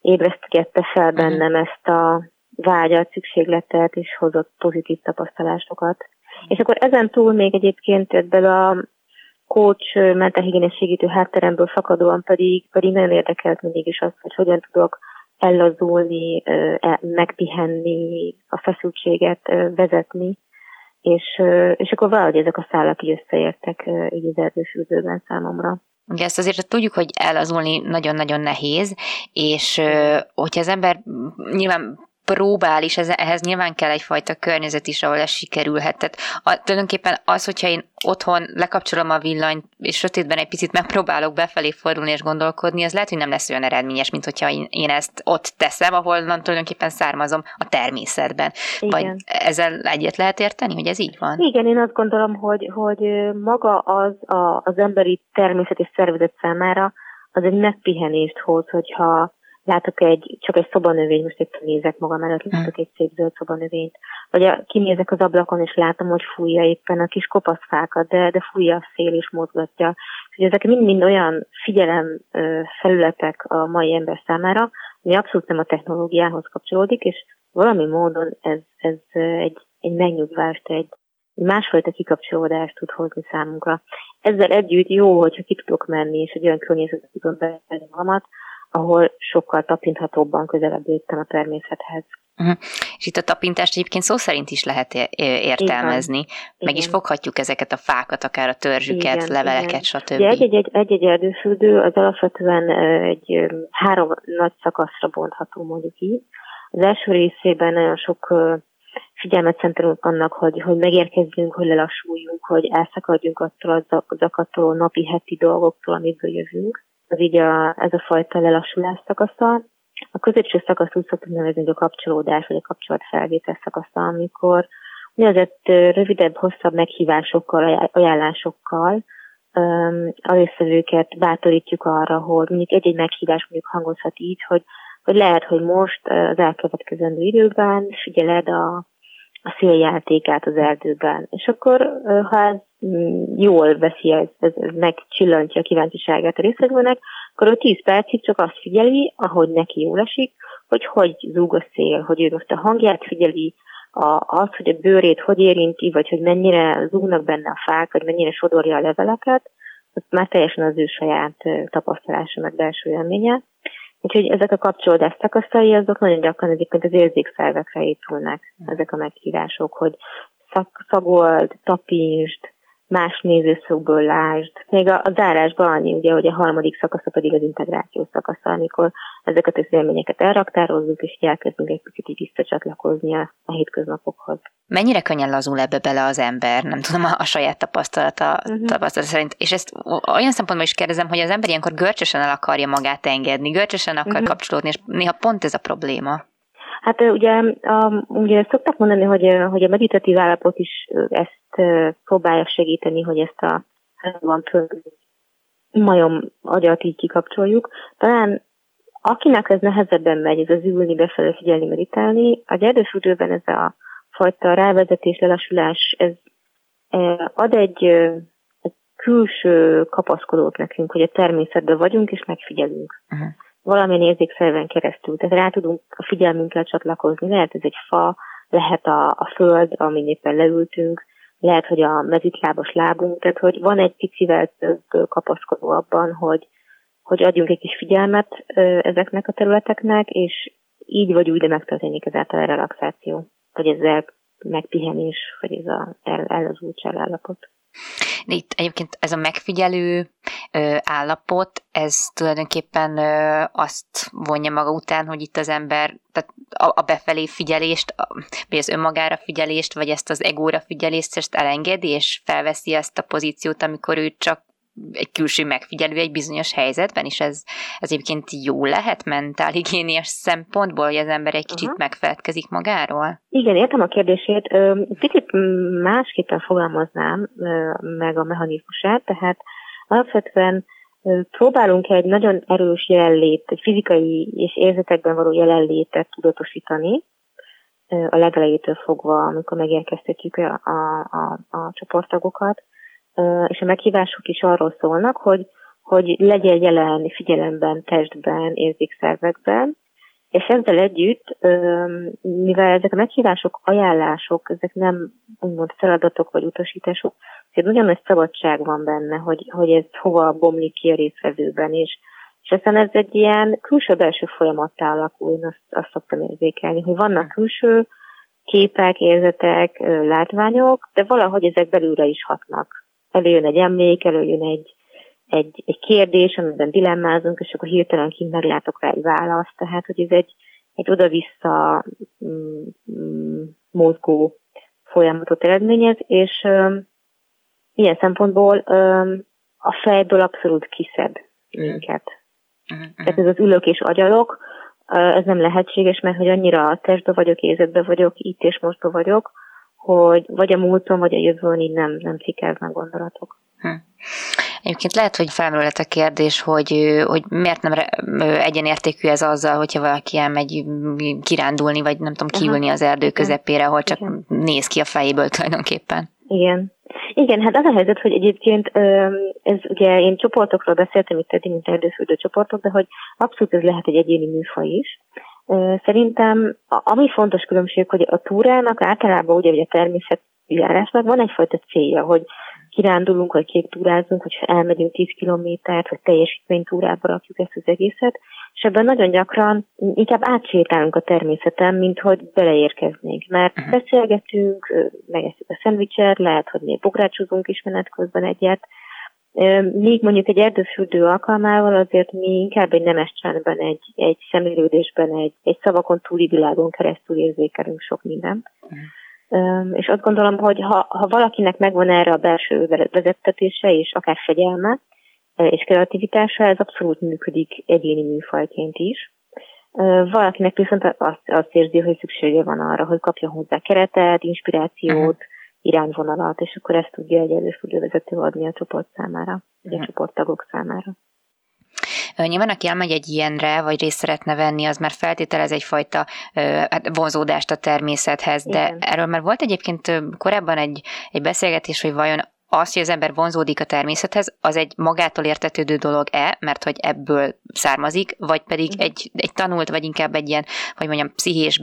Ébresztgette fel bennem ezt a vágyat, szükségletet, és hozott pozitív tapasztalásokat. És akkor ezen túl még egyébként ebből a coach mentálhigiénés segítő hátteremből fakadóan pedig, pedig nagyon érdekelt mindig is az, hogy hogyan tudok ellazulni, e, megpihenni, a feszültséget vezetni, és, és akkor valahogy ezek a szálak így összeértek így az erdőfürdőben számomra. Ugye ezt azért tudjuk, hogy elazulni nagyon-nagyon nehéz, és hogyha az ember nyilván próbál, és ez, ehhez nyilván kell egyfajta környezet is, ahol ez sikerülhet. Tehát a, tulajdonképpen az, hogyha én otthon lekapcsolom a villanyt, és sötétben egy picit megpróbálok befelé fordulni és gondolkodni, az lehet, hogy nem lesz olyan eredményes, mint hogyha én, én ezt ott teszem, ahol tulajdonképpen származom a természetben. Igen. Vagy ezzel egyet lehet érteni, hogy ez így van? Igen, én azt gondolom, hogy, hogy maga az a, az emberi természet és szervezet számára az egy megpihenést hoz, hogyha látok egy, csak egy szobanövény, most itt nézek magam előtt, hm. látok egy szép zöld szobanövényt, vagy a, kinézek az ablakon, és látom, hogy fújja éppen a kis kopaszfákat, de, de fújja a szél, és mozgatja. Úgyhogy ezek mind-mind olyan figyelem felületek a mai ember számára, ami abszolút nem a technológiához kapcsolódik, és valami módon ez, ez egy, egy megnyugvást, egy, egy másfajta kikapcsolódást tud hozni számunkra. Ezzel együtt jó, hogyha ki tudok menni, és egy olyan környezetet tudom bevenni magamat, ahol sokkal tapinthatóbban közelebb léptem a természethez. Uh-huh. És itt a tapintást egyébként szó szerint is lehet értelmezni. Igen. Meg igen. is foghatjuk ezeket a fákat, akár a törzsüket, igen, leveleket, igen. stb. Egy-egy, egy-egy erdőfürdő az alapvetően egy három nagy szakaszra bontható, mondjuk így. Az első részében nagyon sok figyelmet szentelünk annak, hogy, hogy megérkezzünk, hogy lelassuljunk, hogy elszakadjunk attól az zakattól, napi, heti dolgoktól, amiből jövünk az így a, ez a fajta lelassulás szakasza. A középső szakasz úgy szoktuk nevezni, hogy a kapcsolódás, vagy a kapcsolatfelvétel szakasza, amikor úgynevezett rövidebb, hosszabb meghívásokkal, ajánlásokkal a részvevőket bátorítjuk arra, hogy mondjuk egy-egy meghívás mondjuk hangozhat így, hogy, hogy lehet, hogy most az elkövetkezendő időben figyeled a a széljátékát az erdőben. És akkor, ha ez jól veszi, ez, ez, ez megcsillantja a kíváncsiságát a részvevőnek, akkor ő 10 percig csak azt figyeli, ahogy neki jól esik, hogy hogy zúg a szél, hogy ő most a hangját figyeli, a, az, hogy a bőrét hogy érinti, vagy hogy mennyire zúgnak benne a fák, vagy mennyire sodorja a leveleket, az már teljesen az ő saját tapasztalása, meg belső élménye. Úgyhogy ezek a kapcsolódás szakaszai, azok nagyon gyakran egyébként az érzékszervekre épülnek, ezek a meghívások, hogy szak, szagold, tapítsd, más nézőszögből lásd. Még a, a zárásban annyi, ugye, hogy a harmadik szakasza pedig az integráció szakasza, amikor ezeket az élményeket elraktározzuk, és elkezdünk egy picit így visszacsatlakozni a, a hétköznapokhoz. Mennyire könnyen lazul ebbe bele az ember, nem tudom, a, a saját tapasztalata, uh-huh. tapasztalata szerint. És ezt olyan szempontból is kérdezem, hogy az ember ilyenkor görcsösen el akarja magát engedni, görcsösen akar uh-huh. kapcsolódni, és néha pont ez a probléma. Hát ugye, a, ugye szoktak mondani, hogy, hogy a meditatív állapot is ezt próbálja segíteni, hogy ezt a van majom agyat így kikapcsoljuk. Talán akinek ez nehezebben megy, ez az ülni, befelé figyelni, meditálni, a erdőfürdőben ez a fajta rávezetés, lelassulás, ez ad egy, egy külső kapaszkodót nekünk, hogy a természetben vagyunk és megfigyelünk. Uh-huh valamilyen érzékszerven keresztül. Tehát rá tudunk a figyelmünkkel csatlakozni. Lehet ez egy fa, lehet a, a föld, amin éppen leültünk, lehet, hogy a mezitlábos lábunk, tehát hogy van egy picivel több kapaszkodó abban, hogy, hogy adjunk egy kis figyelmet ezeknek a területeknek, és így vagy úgy, de megtörténik ezáltal a relaxáció, vagy ez megpihenés, vagy ez a el, ellazultság állapot. De itt egyébként ez a megfigyelő ö, állapot, ez tulajdonképpen ö, azt vonja maga után, hogy itt az ember tehát a, a befelé figyelést, a, vagy az önmagára figyelést, vagy ezt az egóra figyelést, ezt elengedi, és felveszi ezt a pozíciót, amikor ő csak egy külső megfigyelő egy bizonyos helyzetben, és ez, ez egyébként jó lehet mentálhigiéniás szempontból, hogy az ember egy kicsit uh-huh. megfelelkezik magáról? Igen, értem a kérdését. Picit másképpen fogalmaznám meg a mechanizmusát, tehát alapvetően próbálunk egy nagyon erős jelenlét, egy fizikai és érzetekben való jelenlétet tudatosítani, a legelejétől fogva, amikor megérkeztetjük a, a, a, a csoporttagokat, és a meghívások is arról szólnak, hogy, hogy legyen jelen figyelemben, testben, érzékszervekben, és ezzel együtt, mivel ezek a meghívások, ajánlások, ezek nem úgymond feladatok vagy utasítások, ezért nagyon nagy szabadság van benne, hogy, hogy ez hova bomlik ki a részvevőben, és, és aztán ez egy ilyen külső-belső folyamattá alakul, én azt, azt szoktam érzékelni, hogy vannak külső képek, érzetek, látványok, de valahogy ezek belülre is hatnak. Előjön egy emlék, előjön egy, egy, egy kérdés, amiben dilemmázunk, és akkor hirtelen kint meglátok rá egy választ, tehát hogy ez egy, egy oda-vissza mm, mm, mozgó folyamatot eredményez, és um, ilyen szempontból um, a fejből abszolút kiszed minket. Uh-huh. Tehát ez az ülök és agyalok, uh, ez nem lehetséges, mert hogy annyira a testbe vagyok, érzetbe vagyok, itt és mostba vagyok, hogy vagy a múlton, vagy a jövőn így nem, nem cikáznak gondolatok. Hm. Egyébként lehet, hogy felmerülhet a kérdés, hogy, hogy miért nem egyenértékű ez azzal, hogyha valaki elmegy kirándulni, vagy nem tudom, kiülni az erdő közepére, ahol csak Igen. néz ki a fejéből tulajdonképpen. Igen. Igen, hát az a helyzet, hogy egyébként ez ugye én csoportokról beszéltem itt eddig, mint erdőfürdő csoportok, de hogy abszolút ez lehet egy egyéni műfaj is. Szerintem ami fontos különbség, hogy a túrának általában ugye, ugye a természet járásnak van egyfajta célja, hogy kirándulunk, vagy kéktúrázunk, hogy elmegyünk 10 kilométert, vagy teljesítménytúrába rakjuk ezt az egészet, és ebben nagyon gyakran inkább átsétálunk a természeten, mint hogy beleérkeznénk, mert uh-huh. beszélgetünk, megeszünk a szendvicset, lehet, hogy még bográcsozunk is menet közben egyet, Míg mondjuk egy erdőfürdő alkalmával azért mi inkább egy nemes csendben, egy, egy szemlélődésben, egy, egy szavakon túli világon keresztül érzékelünk sok mindent. Uh-huh és azt gondolom, hogy ha, ha valakinek megvan erre a belső vezettetése és akár fegyelme és kreativitása, ez abszolút működik egyéni műfajként is. Valakinek viszont azt, azt érzi, hogy szüksége van arra, hogy kapja hozzá keretet, inspirációt. Irányvonalat, és akkor ezt tudja egy előfordulóvezető adni a csoport számára, uh-huh. a mhm. csoporttagok számára. Nyilván, aki elmegy egy ilyenre, vagy részt szeretne venni, az már feltételez egyfajta hát vonzódást a természethez, de Igen. erről már volt egyébként korábban egy, egy beszélgetés, hogy vajon az, hogy az ember vonzódik a természethez, az egy magától értetődő dolog-e, mert hogy ebből származik, vagy pedig uh-huh. egy, egy tanult, vagy inkább egy ilyen, hogy mondjam, pszichés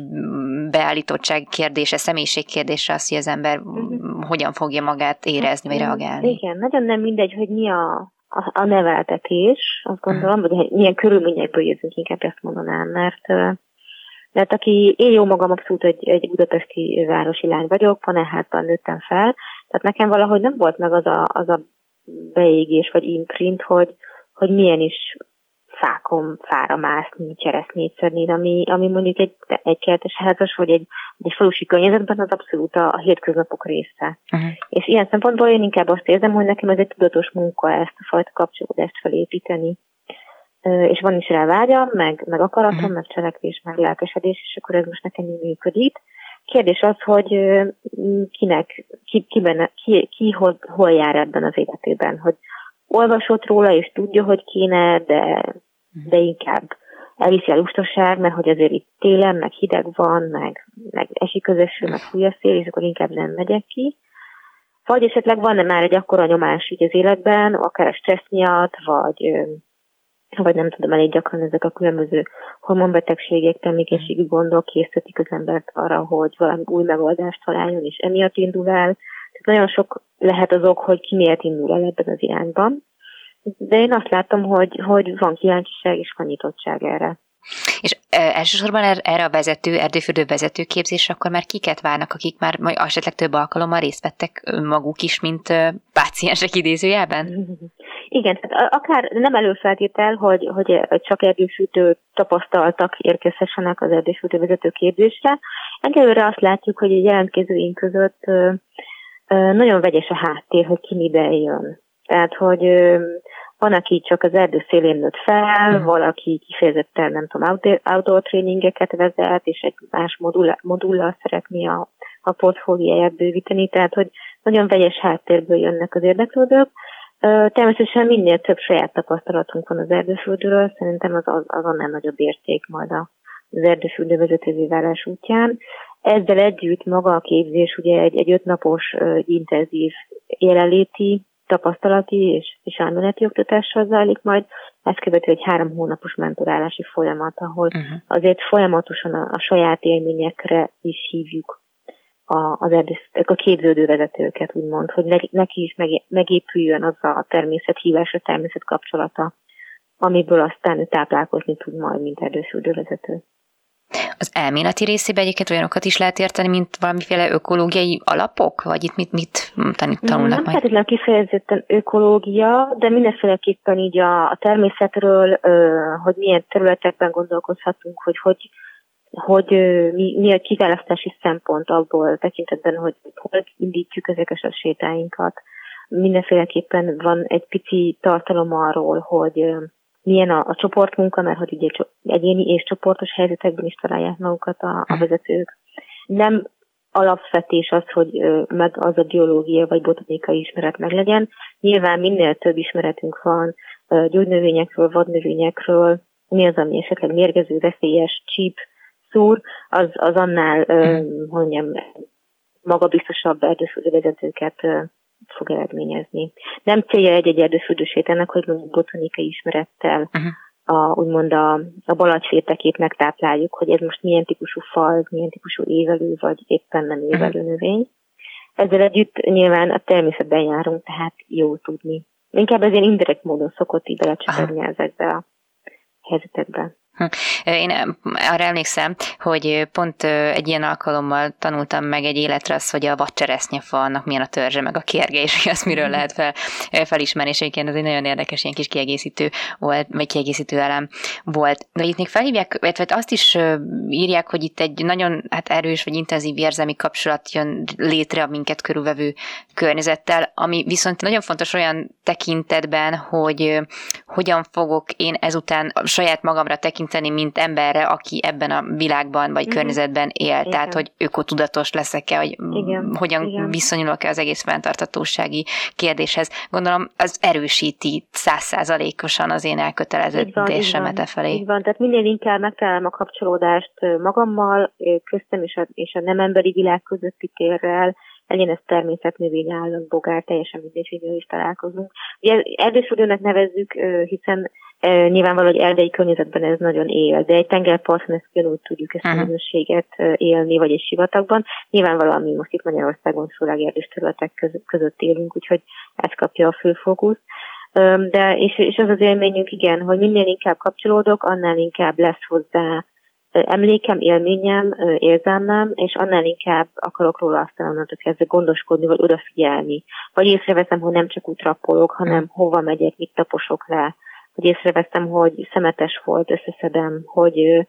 beállítottság kérdése, személyiség kérdése az, hogy az ember uh-huh. hogyan fogja magát érezni, vagy reagálni. Igen, nagyon nem mindegy, hogy mi a a, a neveltetés, azt gondolom, hogy milyen körülményekből jövünk, inkább ezt mondanám, mert mert aki, én jó magam abszolút egy, egy budapesti városi lány vagyok, panelházban nőttem fel, tehát nekem valahogy nem volt meg az a, az a beégés vagy imprint, hogy, hogy milyen is fákon fára mászni, cseresznyét szedni, ami, ami mondjuk egy, egy kertes házas vagy egy, egy falusi környezetben az abszolút a, a hétköznapok része. Uh-huh. És ilyen szempontból én inkább azt érzem, hogy nekem ez egy tudatos munka ezt a fajta kapcsolódást felépíteni. És van is rá vágyam, meg, meg akaratom, uh-huh. meg cselekvés, meg lelkesedés, és akkor ez most nekem így működik. Kérdés az, hogy kinek, ki, ki, benne, ki, ki hol, hol jár ebben az életében, hogy olvasott róla, és tudja, hogy kéne, de de inkább elviszi a lustaság, mert hogy azért itt télen, meg hideg van, meg, meg esik közösül, meg fúj a szél, és akkor inkább nem megyek ki. Vagy esetleg van-e már egy akkora nyomás így az életben, akár a stressz miatt, vagy, vagy nem tudom, elég gyakran ezek a különböző hormonbetegségek, termékenységi gondok készítik az embert arra, hogy valami új megoldást találjon, és emiatt indul el. Tehát nagyon sok lehet az ok, hogy ki miért indul el ebben az irányban de én azt látom, hogy, hogy van kíváncsiság és van nyitottság erre. És elsősorban er, erre a vezető, erdőfürdő vezető képzés, akkor már kiket várnak, akik már majd esetleg több alkalommal részt vettek maguk is, mint páciensek idézőjelben? [LAUGHS] Igen, tehát akár nem előfeltétel, hogy, hogy csak erdőfürdő tapasztaltak érkezhessenek az erdőfürdő vezető képzésre. Egyelőre azt látjuk, hogy a jelentkezőink között nagyon vegyes a háttér, hogy ki mibe jön. Tehát, hogy van, aki csak az erdő szélén nőtt fel, mm. valaki kifejezetten, nem tudom, outdoor, tréningeket vezet, és egy más modullal, modullal szeretné a, a portfóliáját bővíteni, tehát, hogy nagyon vegyes háttérből jönnek az érdeklődők. Természetesen minél több saját tapasztalatunk van az erdőföldről, szerintem az, az, az annál nagyobb érték majd az erdőfürdő vezetővé válás útján. Ezzel együtt maga a képzés ugye egy, egy ötnapos intenzív jelenléti, tapasztalati és, és elméleti oktatással zajlik majd. Ezt követő egy három hónapos mentorálási folyamat, ahol uh-huh. azért folyamatosan a, a saját élményekre is hívjuk a, az erdész, a képződő vezetőket, úgymond, hogy neki is megépüljön az a természet hívása, természet kapcsolata, amiből aztán ő táplálkozni tud majd, mint erdőszűrő vezető. Az elméleti részében egyébként olyanokat is lehet érteni, mint valamiféle ökológiai alapok? Vagy itt mit, mit tanulnak Nem feltétlenül kifejezetten ökológia, de mindenféleképpen így a, a természetről, hogy milyen területekben gondolkozhatunk, hogy hogy, hogy mi, mi a kiválasztási szempont abból tekintetben, hogy hol indítjuk ezeket a sétáinkat. Mindenféleképpen van egy pici tartalom arról, hogy milyen a, a csoportmunka, mert hogy ugye egyéni és csoportos helyzetekben is találják magukat a, a mhm. vezetők. Nem alapvetés az, hogy meg az a biológia vagy botanikai ismeret meg legyen. Nyilván minél több ismeretünk van gyógynövényekről, vadnövényekről, mi az, ami esetleg mérgező, veszélyes, csíp, szúr, az, az annál, mm. mondjam, magabiztosabb erdőszűrő vezetőket fog eredményezni. Nem célja egy-egy erdőfürdősét ennek, hogy mondjuk botanikai ismerettel uh-huh. a, úgymond a, a balacsfértekét megtápláljuk, hogy ez most milyen típusú fal, milyen típusú évelő, vagy éppen nem mhm. évelő uh-huh. növény. Ezzel együtt nyilván a természetben járunk, tehát jó tudni. Inkább ezért indirekt módon szokott így belecsapni ezekbe a helyzetekbe. Hm. Én arra emlékszem, hogy pont egy ilyen alkalommal tanultam meg egy életre azt, hogy a vadcseresznyefa annak milyen a törzse, meg a kérge, és hogy azt miről hm. lehet fel, felismerni, és egyébként ez egy nagyon érdekes ilyen kis kiegészítő volt, vagy kiegészítő elem volt. De itt még felhívják, illetve azt is írják, hogy itt egy nagyon hát erős vagy intenzív érzelmi kapcsolat jön létre a minket körülvevő környezettel, ami viszont nagyon fontos olyan tekintetben, hogy hogyan fogok én ezután saját magamra tekinteni, tekinteni, mint emberre, aki ebben a világban vagy mm-hmm. környezetben él. Igen. Tehát, hogy ökotudatos leszek-e, hogy igen. hogyan Igen. viszonyulok-e az egész fenntartatósági kérdéshez. Gondolom, az erősíti százszázalékosan az én elköteleződésemet e felé. Így van, tehát minél inkább megtalálom a kapcsolódást magammal, köztem és a, és a nem emberi világ közötti térrel, legyen ez természetnövény, állat, bogár, teljesen mindegy, hogy is találkozunk. Ugye erdősülőnek nevezzük, hiszen E, nyilvánvaló, hogy erdei környezetben ez nagyon él, de egy tengerparton ezt ugyanúgy tudjuk ezt a minőséget élni, vagy egy sivatagban. Nyilvánvalóan mi most itt Magyarországon főleg erdős területek között élünk, úgyhogy ez kapja a fő fókusz. De, és, és az az élményünk, igen, hogy minél inkább kapcsolódok, annál inkább lesz hozzá emlékem, élményem, érzelmem, és annál inkább akarok róla aztán onnantól kezdve gondoskodni, vagy odafigyelni. Vagy észreveszem, hogy nem csak útrappolok, hanem hova megyek, mit taposok le, hogy észreveszem, hogy szemetes volt, összeszedem, hogy,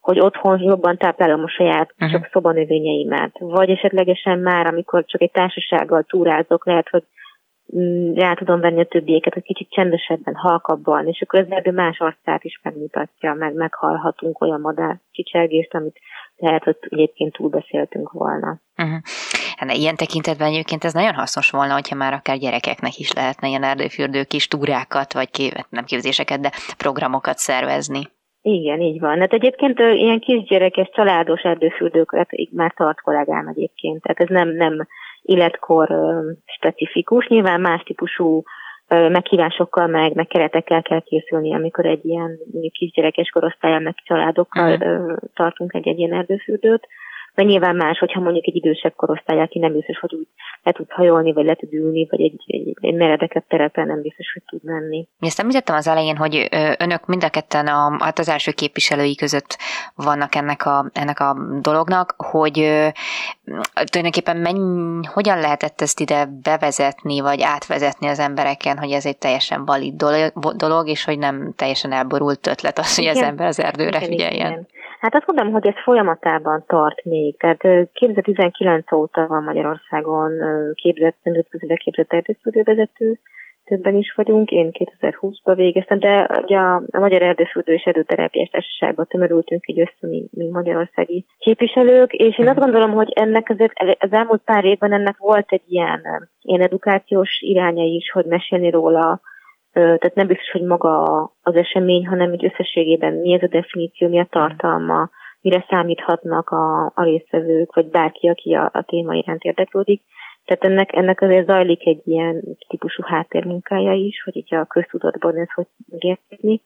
hogy otthon jobban táplálom a saját uh-huh. csak szobanövényeimet. Vagy esetlegesen már, amikor csak egy társasággal túrázok, lehet, hogy mm, rá tudom venni a többieket, hogy kicsit csendesebben, halkabban, és akkor ez más arcát is megmutatja, meg meghallhatunk olyan madár csicsergést, amit lehet, hogy egyébként túlbeszéltünk volna. Uh-huh. Hát ilyen tekintetben egyébként ez nagyon hasznos volna, hogyha már akár gyerekeknek is lehetne ilyen erdőfürdő kis túrákat, vagy kép, nem képzéseket, de programokat szervezni. Igen, így van. Hát egyébként ilyen kisgyerekes, családos erdőfürdőket már tart kollégám egyébként. Tehát ez nem, nem életkor specifikus. Nyilván más típusú meghívásokkal, meg, meg keretekkel kell készülni, amikor egy ilyen kisgyerekes korosztályán, meg családokkal uh-huh. tartunk egy, egy ilyen erdőfürdőt de nyilván más, hogyha mondjuk egy idősebb korosztály, aki nem biztos, hogy úgy le tud hajolni, vagy le tud ülni, vagy egy, egy, egy meredeket terepen nem biztos, hogy tud menni. Mi ezt említettem az elején, hogy önök mind a ketten a, hát az első képviselői között vannak ennek a, ennek a dolognak, hogy tulajdonképpen menny, hogyan lehetett ezt ide bevezetni, vagy átvezetni az embereken, hogy ez egy teljesen valid dolog, és hogy nem teljesen elborult ötlet az, hogy igen. az ember az erdőre igen, figyeljen. Igen. Hát azt mondom, hogy ez folyamatában tart még. Tehát 2019 óta van Magyarországon képzett, nemzetközibe képzett erdőszűrővezető, többen is vagyunk, én 2020-ban végeztem, de ugye a, a Magyar Erdőszűrő és Erdőterápiás Társaságban tömörültünk így össze, mi, mi magyarországi képviselők, és én azt gondolom, hogy ennek azért az elmúlt pár évben ennek volt egy ilyen, ilyen edukációs iránya is, hogy mesélni róla, tehát nem biztos, hogy maga az esemény, hanem egy összességében mi ez a definíció, mi a tartalma, mire számíthatnak a, a résztvevők, vagy bárki, aki a, a téma iránt érdeklődik. Tehát ennek, ennek azért zajlik egy ilyen típusú háttérmunkája is, hogy így a köztudatban ez hogy megérteni.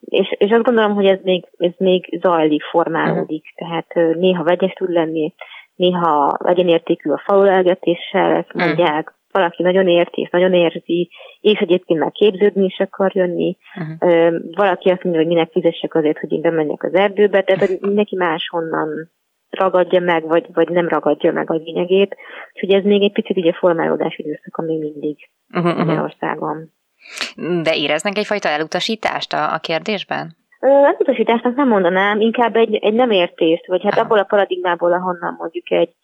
És, és azt gondolom, hogy ez még, ez még zajlik, formálódik. Uh-huh. Tehát néha vegyes tud lenni, néha egyenértékű a faulelgetéssel, ezt mhm. mondják. Valaki nagyon érti és nagyon érzi, és egyébként már képződni is akar jönni. Uh-huh. Valaki azt mondja, hogy minek fizessek azért, hogy én bemenjek az erdőbe, hogy mindenki máshonnan ragadja meg, vagy, vagy nem ragadja meg a lényegét. Úgyhogy ez még egy picit ugye formálódás időszak, még mindig uh-huh, Magyarországon. De éreznek egyfajta elutasítást a, a kérdésben? Elutasításnak nem mondanám, inkább egy, egy nem értést, vagy hát abból a paradigmából, ahonnan mondjuk egy,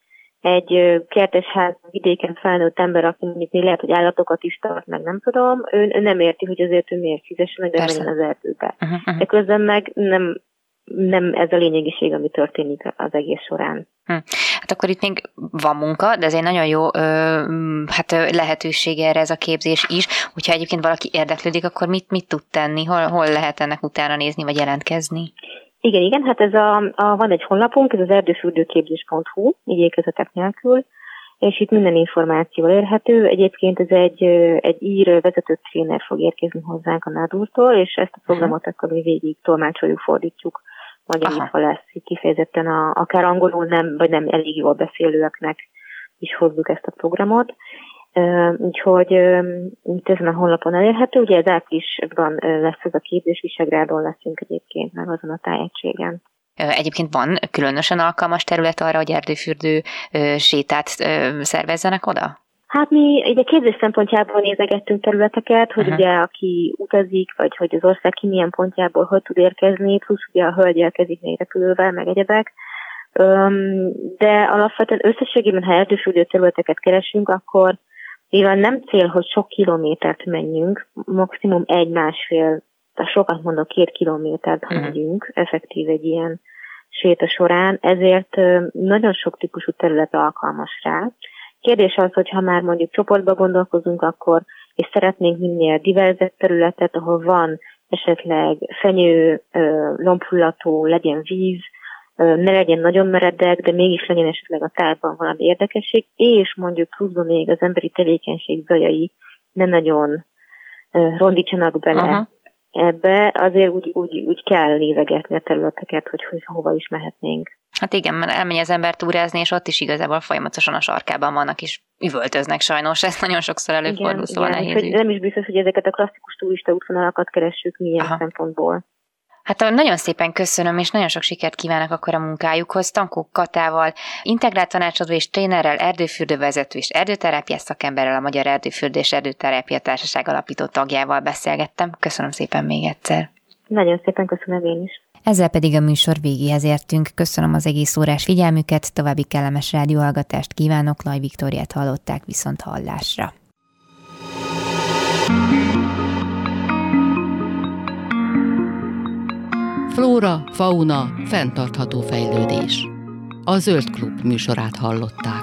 egy kertesház vidéken felnőtt ember, aki mondjuk még lehet, hogy állatokat is tart, meg nem tudom, ő, nem érti, hogy azért ő miért fizessen, meg menjen az erdőbe. Uh-huh, uh-huh. De közben meg nem nem ez a lényegiség, ami történik az egész során. Hm. Hát akkor itt még van munka, de ez egy nagyon jó ö, hát lehetőség erre ez a képzés is. Hogyha egyébként valaki érdeklődik, akkor mit, mit tud tenni? Hol, hol lehet ennek utána nézni, vagy jelentkezni? Igen, igen, hát ez a, a van egy honlapunk, ez az erdőfürdőképzés.hu, igyekezetek nélkül, és itt minden információ érhető. Egyébként ez egy, egy ír vezető tréner fog érkezni hozzánk a Nádúrtól, és ezt a programot akkor mi végig tolmácsoljuk, fordítjuk magyarítva lesz, kifejezetten a, akár angolul nem, vagy nem elég jól beszélőeknek is hozzuk ezt a programot. Úgyhogy itt ezen a honlapon elérhető, ugye ez áprilisban lesz ez a képzés, Visegrádon leszünk egyébként meg azon a tájegységen. Egyébként van különösen alkalmas terület arra, hogy erdőfürdő sétát szervezzenek oda? Hát mi egy képzés szempontjából nézegettünk területeket, hogy uh-huh. ugye aki utazik, vagy hogy az ország ki milyen pontjából hogy tud érkezni, plusz ugye a hölgy érkezik még repülővel, meg egyebek. De alapvetően összességében, ha erdősülő területeket keresünk, akkor mivel nem cél, hogy sok kilométert menjünk, maximum egy-másfél, sokat mondok, két kilométert, ha uh-huh. megyünk, effektív egy ilyen séta során, ezért nagyon sok típusú terület alkalmas rá. Kérdés az, hogy ha már mondjuk csoportba gondolkozunk, akkor és szeretnénk minél diverzebb területet, ahol van esetleg fenyő, lombhullató, legyen víz, ne legyen nagyon meredek, de mégis legyen esetleg a tárban valami érdekesség, és mondjuk pluszban még az emberi tevékenység zajai ne nagyon rondítsanak bele Aha. ebbe, azért úgy, úgy, úgy kell nézegetni a területeket, hogy, hogy hova is mehetnénk. Hát igen, mert elmegy az ember túrázni, és ott is igazából folyamatosan a sarkában vannak, és üvöltöznek sajnos, ez nagyon sokszor előfordul, igen, szóval igen, nehéz. Nem is biztos, hogy ezeket a klasszikus turista útvonalakat keressük milyen Aha. szempontból. Hát nagyon szépen köszönöm, és nagyon sok sikert kívánok akkor a munkájukhoz. Tankó Katával, integrált tanácsadó és trénerrel, erdőfürdővezető és erdőterápiás szakemberrel, a Magyar Erdőfürdő és Erdőterápia Társaság alapító tagjával beszélgettem. Köszönöm szépen még egyszer. Nagyon szépen köszönöm én is. Ezzel pedig a műsor végéhez értünk. Köszönöm az egész órás figyelmüket, további kellemes rádióhallgatást kívánok, Laj Viktóriát hallották viszont hallásra. Flóra, fauna, fenntartható fejlődés. A Zöld Klub műsorát hallották.